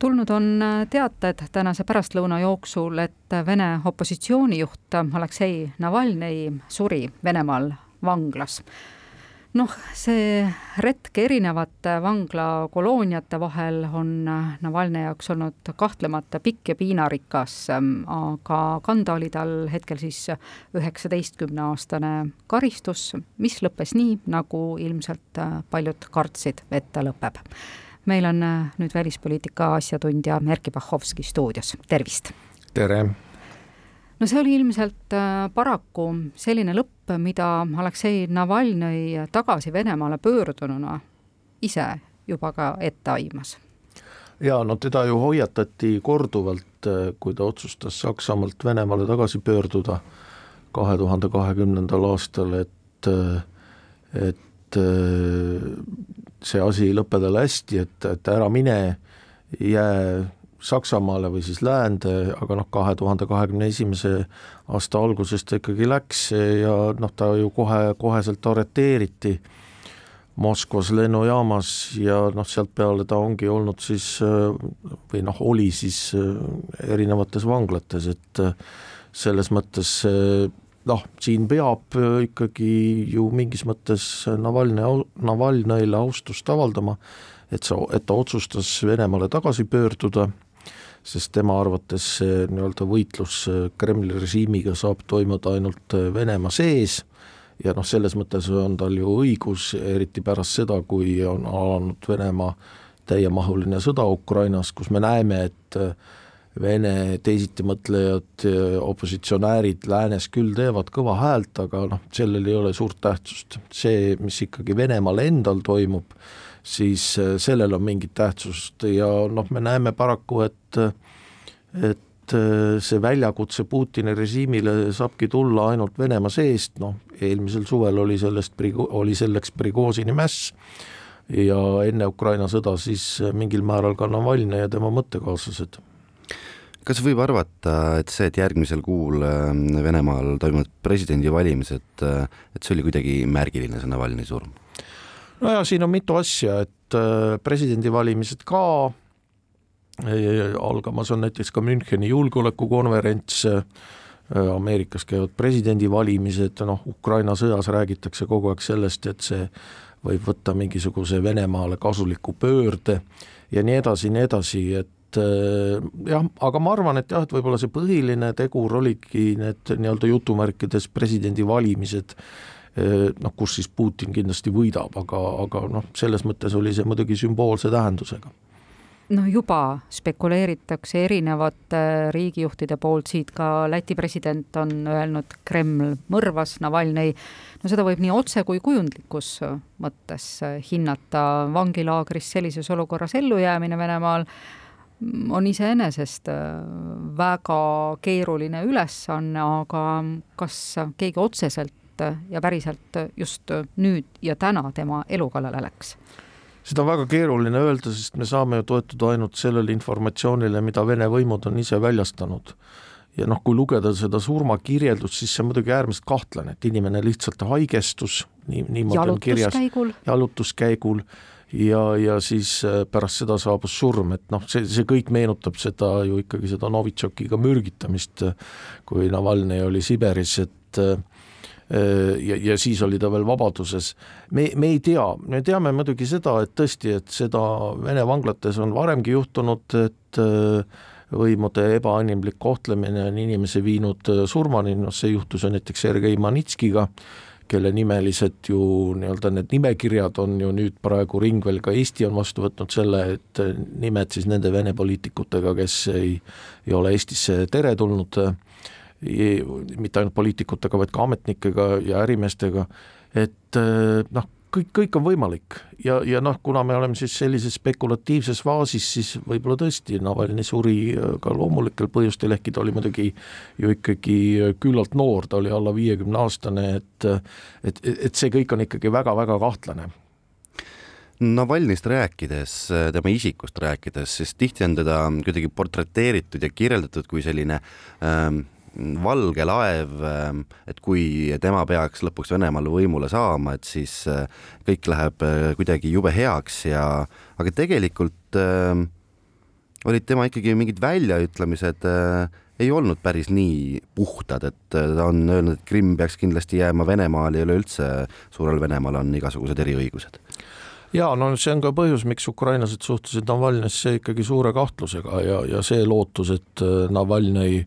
tulnud on teated tänase pärastlõuna jooksul, et Vene opositsioonijuht Aleksei Navalnõi suri Venemaal vanglas noh, see retk erinevate vanglakolooniate vahel on Navalnõi jaoks olnud kahtlemata pikk ja piinarikas, aga kanda oli tal hetkel siis üheksateistkümneaastane karistus, mis lõppes nii, nagu ilmselt paljud kartsid, et ta lõpeb. Meil on nüüd välispoliitika asjatundja Erkki Bahovski stuudios, tervist! tere! no see oli ilmselt äh, paraku selline lõpp, mida Aleksei Navalnõi tagasi Venemaale pöördununa ise juba ka ette aimas. jaa, no teda ju hoiatati korduvalt, äh, kui ta otsustas Saksamaalt Venemaale tagasi pöörduda kahe tuhande kahekümnendal aastal, et äh, et see asi ei lõpe talle hästi, et, et ära mine, jää Saksamaale või siis läände, aga noh, kahe tuhande kahekümne esimese aasta alguses ta ikkagi läks ja noh, ta ju kohe, koheselt arreteeriti Moskvas lennujaamas ja noh, sealt peale ta ongi olnud siis või noh, oli siis erinevates vanglates, et selles mõttes noh, siin peab ikkagi ju mingis mõttes Navalnõi, Navalnõile austust avaldama, et sa, et ta otsustas Venemaale tagasi pöörduda sest tema arvates see nii-öelda võitlus äh, Kremli režiimiga saab toimuda ainult äh, Venemaa sees ja noh, selles mõttes on tal ju õigus, eriti pärast seda, kui on alanud Venemaa täiemahuline sõda Ukrainas, kus me näeme, et äh, Vene teisitimõtlejad, opositsionäärid läänes küll teevad kõva häält, aga noh, sellel ei ole suurt tähtsust. see, mis ikkagi Venemaal endal toimub, siis äh, sellel on mingit tähtsust ja noh, me näeme paraku, et et äh, see väljakutse Putini režiimile saabki tulla ainult Venemaa seest, noh, eelmisel suvel oli sellest, oli selleks Prigožini mäss ja enne Ukraina sõda siis mingil määral ka Navalnõi ja tema mõttekaaslased kas võib arvata, et see, et järgmisel kuul äh, Venemaal toimuvad presidendivalimised, et see oli kuidagi märgiline, see Navalnõi surm? no ja siin on mitu asja, et äh, presidendivalimised ka, algamas on näiteks ka Müncheni julgeolekukonverents, äh, Ameerikas käivad presidendivalimised, noh, Ukraina sõjas räägitakse kogu aeg sellest, et see võib võtta mingisuguse Venemaale kasuliku pöörde ja nii edasi, nii edasi, et äh, jah, aga ma arvan, et jah, et võib-olla see põhiline tegur oligi need nii-öelda jutumärkides presidendivalimised, noh, kus siis Putin kindlasti võidab, aga, aga noh, selles mõttes oli see muidugi sümboolse tähendusega. Noh, juba spekuleeritakse erinevate riigijuhtide poolt, siit ka Läti president on öelnud, Kreml mõrvas Navalnõi, no seda võib nii otse kui kujundlikus mõttes hinnata, vangilaagris sellises olukorras ellujäämine Venemaal on iseenesest väga keeruline ülesanne, aga kas keegi otseselt ja päriselt just nüüd ja täna tema elu kallale läks? seda on väga keeruline öelda, sest me saame ju toetuda ainult sellele informatsioonile, mida Vene võimud on ise väljastanud. ja noh, kui lugeda seda surmakirjeldust, siis see on muidugi äärmiselt kahtlane, et inimene lihtsalt haigestus, nii, niimoodi on kirjas, jalutuskäigul ja, ja siis äh, pärast seda saabus surm, et noh, see, see kõik meenutab seda ju ikkagi seda Novitšokiga mürgitamist, kui Navalnõi oli Siberis, et äh, Äh, ja, ja siis oli ta veel vabaduses. me, me ei tea, me teame muidugi seda, et tõesti, et seda Vene vanglates on varemgi juhtunud, et äh, võimude ebainimlik kohtlemine on inimese viinud äh, surmani, noh see juhtus ju näiteks Sergei Manitskiga, kelle nimelised ju nii-öelda need nimekirjad on ju nüüd praegu ringvel, ka Eesti on vastu võtnud selle, et nimed siis nende Vene poliitikutega, kes ei, ei ole Eestisse teretulnud mitte ainult poliitikutega, vaid ka ametnikega ja ärimeestega, et noh, kõik, kõik on võimalik. Ja, ja noh, kuna me oleme siis sellises spekulatiivses faasis, siis võib-olla tõesti Navalnõi suri eh, ka loomulikel põhjustel, ehkki ta oli muidugi ju ikkagi küllalt noor, ta oli alla viiekümne aastane, et et, et see kõik on ikkagi väga-väga kahtlane. Navalnist rääkides, tema isikust rääkides, siis tihti on teda kuidagi portreteeritud ja kirjeldatud kui selline ähm, valge laev, ähm, et kui tema peaks lõpuks Venemaal võimule saama, et siis äh, kõik läheb äh, kuidagi jube heaks ja, aga tegelikult ähm, olid tema ikkagi mingid väljaütlemised äh, ei olnud päris nii puhtad, et äh, ta on öelnud, et Krimm peaks kindlasti jääma Venemaale ja üleüldse suurel Venemaal on igasugused eriõigused. Ja no see on ka põhjus, miks ukrainlased suhtusid Navalnõisse ikkagi suure kahtlusega ja, ja see lootus, et äh, Navalnõi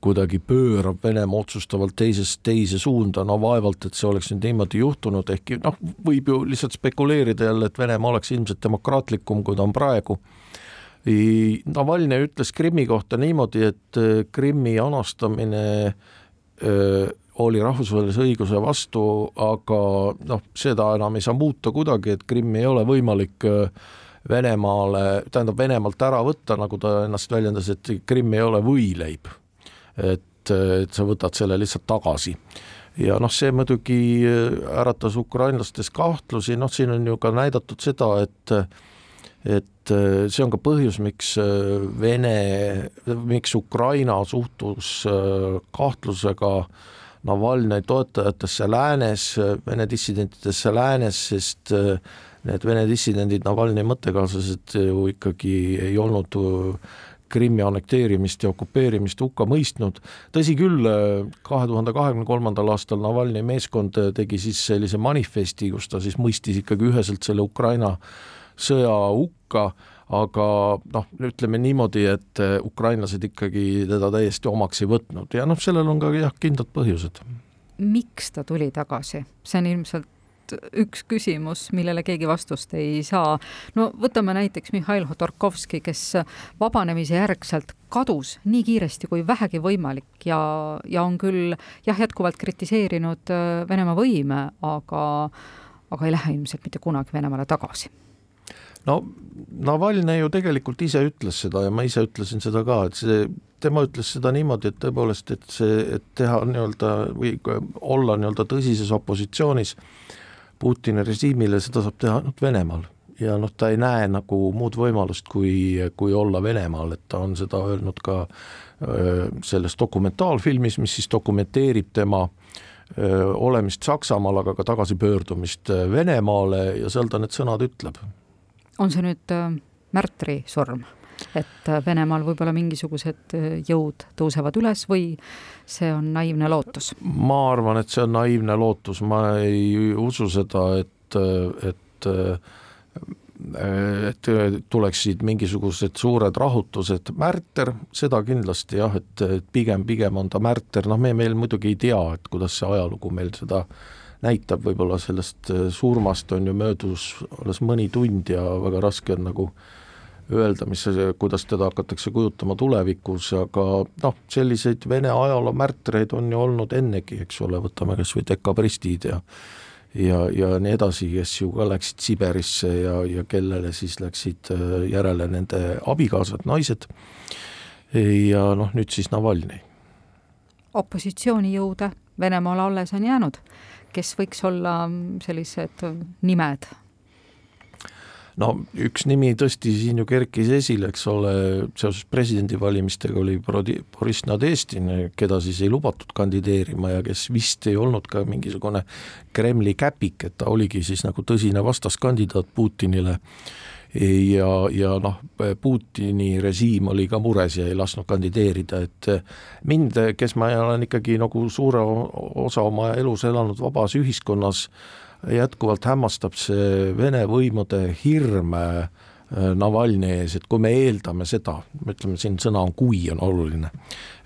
kuidagi pöörab Venemaa otsustavalt teisest teise suunda, no vaevalt, et see oleks nüüd niimoodi juhtunud, ehkki noh, võib ju lihtsalt spekuleerida jälle, et Venemaa oleks ilmselt demokraatlikum, kui ta on praegu Navalnõi ütles Krimmi kohta niimoodi, et äh, Krimmi anastamine öö, äh, oli rahvusvahelise õiguse vastu, aga noh, seda enam ei saa muuta kuidagi, et Krimmi ei ole võimalik äh, Venemaale, tähendab Venemaalt ära võtta, nagu ta ennast väljendas, et Krimm ei ole võileib. Et, et sa võtad selle lihtsalt tagasi. ja noh, see muidugi äratas ukrainlastes kahtlusi, noh, siin on ju ka näidatud seda, et et äh, see on ka põhjus, miks äh, Vene, miks Ukraina suhtus äh, kahtlusega Navalnõi toetajatesse läänes, Vene dissidentidesse läänes, sest need Vene dissidendid, Navalnõi mõttekaaslased ju ikkagi ei olnud Krimmi annekteerimist ja okupeerimist hukka mõistnud. tõsi küll, kahe tuhande kahekümne kolmandal aastal Navalnõi meeskond tegi siis sellise manifesti, kus ta siis mõistis ikkagi üheselt selle Ukraina sõja hukka, aga noh, ütleme niimoodi, et eh, ukrainlased ikkagi teda täiesti omaks ei võtnud ja noh, sellel on ka jah, kindlad põhjused. miks ta tuli tagasi, see on ilmselt üks küsimus, millele keegi vastust ei saa. no võtame näiteks Mihhail Hodorkovski, kes vabanemise järgselt kadus nii kiiresti kui vähegi võimalik ja, ja on küll jah, jätkuvalt kritiseerinud eh, Venemaa võime, aga, aga ei lähe ilmselt mitte kunagi Venemaale tagasi no Navalnõi ju tegelikult ise ütles seda ja ma ise ütlesin seda ka, et see, tema ütles seda niimoodi, et tõepoolest, et see, et teha nii-öelda või olla nii-öelda tõsises opositsioonis Putini režiimile, seda saab teha ainult Venemaal ja noh, ta ei näe nagu muud võimalust, kui, kui olla Venemaal, et ta on seda öelnud ka öö, selles dokumentaalfilmis, mis siis dokumenteerib tema öö, olemist Saksamaal, aga ka tagasipöördumist Venemaale ja seal ta need sõnad ütleb on see nüüd äh, märtri surm? Et äh, Venemaal võib-olla mingisugused äh, jõud tõusevad üles või see on naiivne lootus? ma arvan, et see on naiivne lootus, ma ei usu seda, et, et et tuleksid mingisugused suured rahutused, märter, seda kindlasti jah, et pigem, pigem on ta märter, noh, me meil muidugi ei tea, et kuidas see ajalugu meil seda äh, näitab, võib-olla sellest äh, surmast on ju möödus alles mõni tund ja väga raske on nagu öelda, mis, kuidas teda hakatakse kujutama tulevikus, aga noh, selliseid Vene ajaloo märtreid on ju olnud ennegi, eks ole, võtame kas või dekabristid ja ja, ja nii edasi, kes ju ka läksid Siberisse ja, ja kellele siis läksid äh, järele nende abikaasad, naised, ja noh, nüüd siis Navalnõi. opositsioonijõude Venemaal alles on jäänud kes võiks olla sellised nimed? No üks nimi tõesti siin ju kerkis esile, eks ole, seoses presidendivalimistega oli Boris Nadestin, keda siis ei lubatud kandideerima ja kes vist ei olnud ka mingisugune Kremli käpik, et ta oligi siis nagu tõsine vastaskandidaat Putinile. Ja, ja noh, Putini režiim oli ka mures ja ei lasknud kandideerida, et mind, kes ma olen ikkagi nagu suure osa oma elus elanud vabas ühiskonnas, jätkuvalt hämmastab see Vene võimude hirm äh, Navalnõi ees, et kui me eeldame seda, ütleme siin sõna on kui on oluline,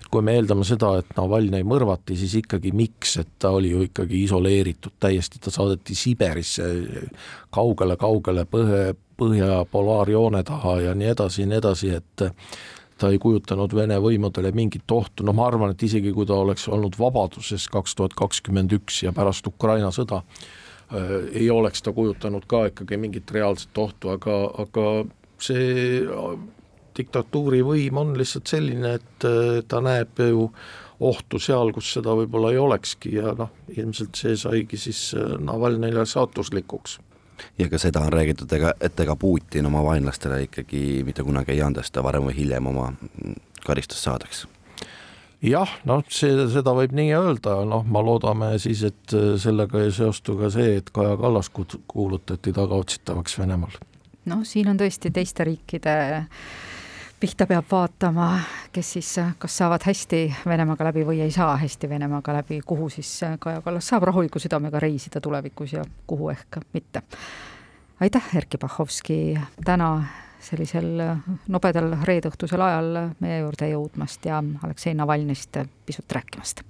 et kui me eeldame seda, et Navalnõi mõrvati, siis ikkagi miks, et ta oli ju ikkagi isoleeritud täiesti, ta saadeti Siberisse kaugele-kaugele põhe, põhja polaarjoone taha ja nii edasi ja nii edasi, et ta ei kujutanud Vene võimudele mingit ohtu, no ma arvan, et isegi kui ta oleks olnud vabaduses kaks tuhat kakskümmend üks ja pärast Ukraina sõda ei oleks ta kujutanud ka ikkagi mingit reaalset ohtu, aga, aga see diktatuuri võim on lihtsalt selline, et äh, ta näeb ju ohtu seal, kus seda võib-olla ei olekski ja noh, ilmselt see saigi siis äh, Navalnõile saatuslikuks. Ja ka seda on räägitud, ega, et ega Putin oma vaenlastele ikkagi mitte kunagi ei andesta, varem või hiljem oma karistust saadaks jah, noh, see, seda võib nii öelda, noh, ma loodame siis, et sellega ei seostu ka see, et Kaja Kallas kuulutati tagaotsitavaks Venemaal. noh, siin on tõesti teiste riikide pihta peab vaatama, kes siis kas saavad hästi Venemaaga läbi või ei saa hästi Venemaaga läbi, kuhu siis Kaja Kallas saab rahuliku südamega reisida tulevikus ja kuhu ehk mitte. aitäh, Erkki Bahovski, täna sellisel nobedal reedeõhtusel ajal meie juurde jõudmast ja Aleksei Navalnõist pisut rääkimast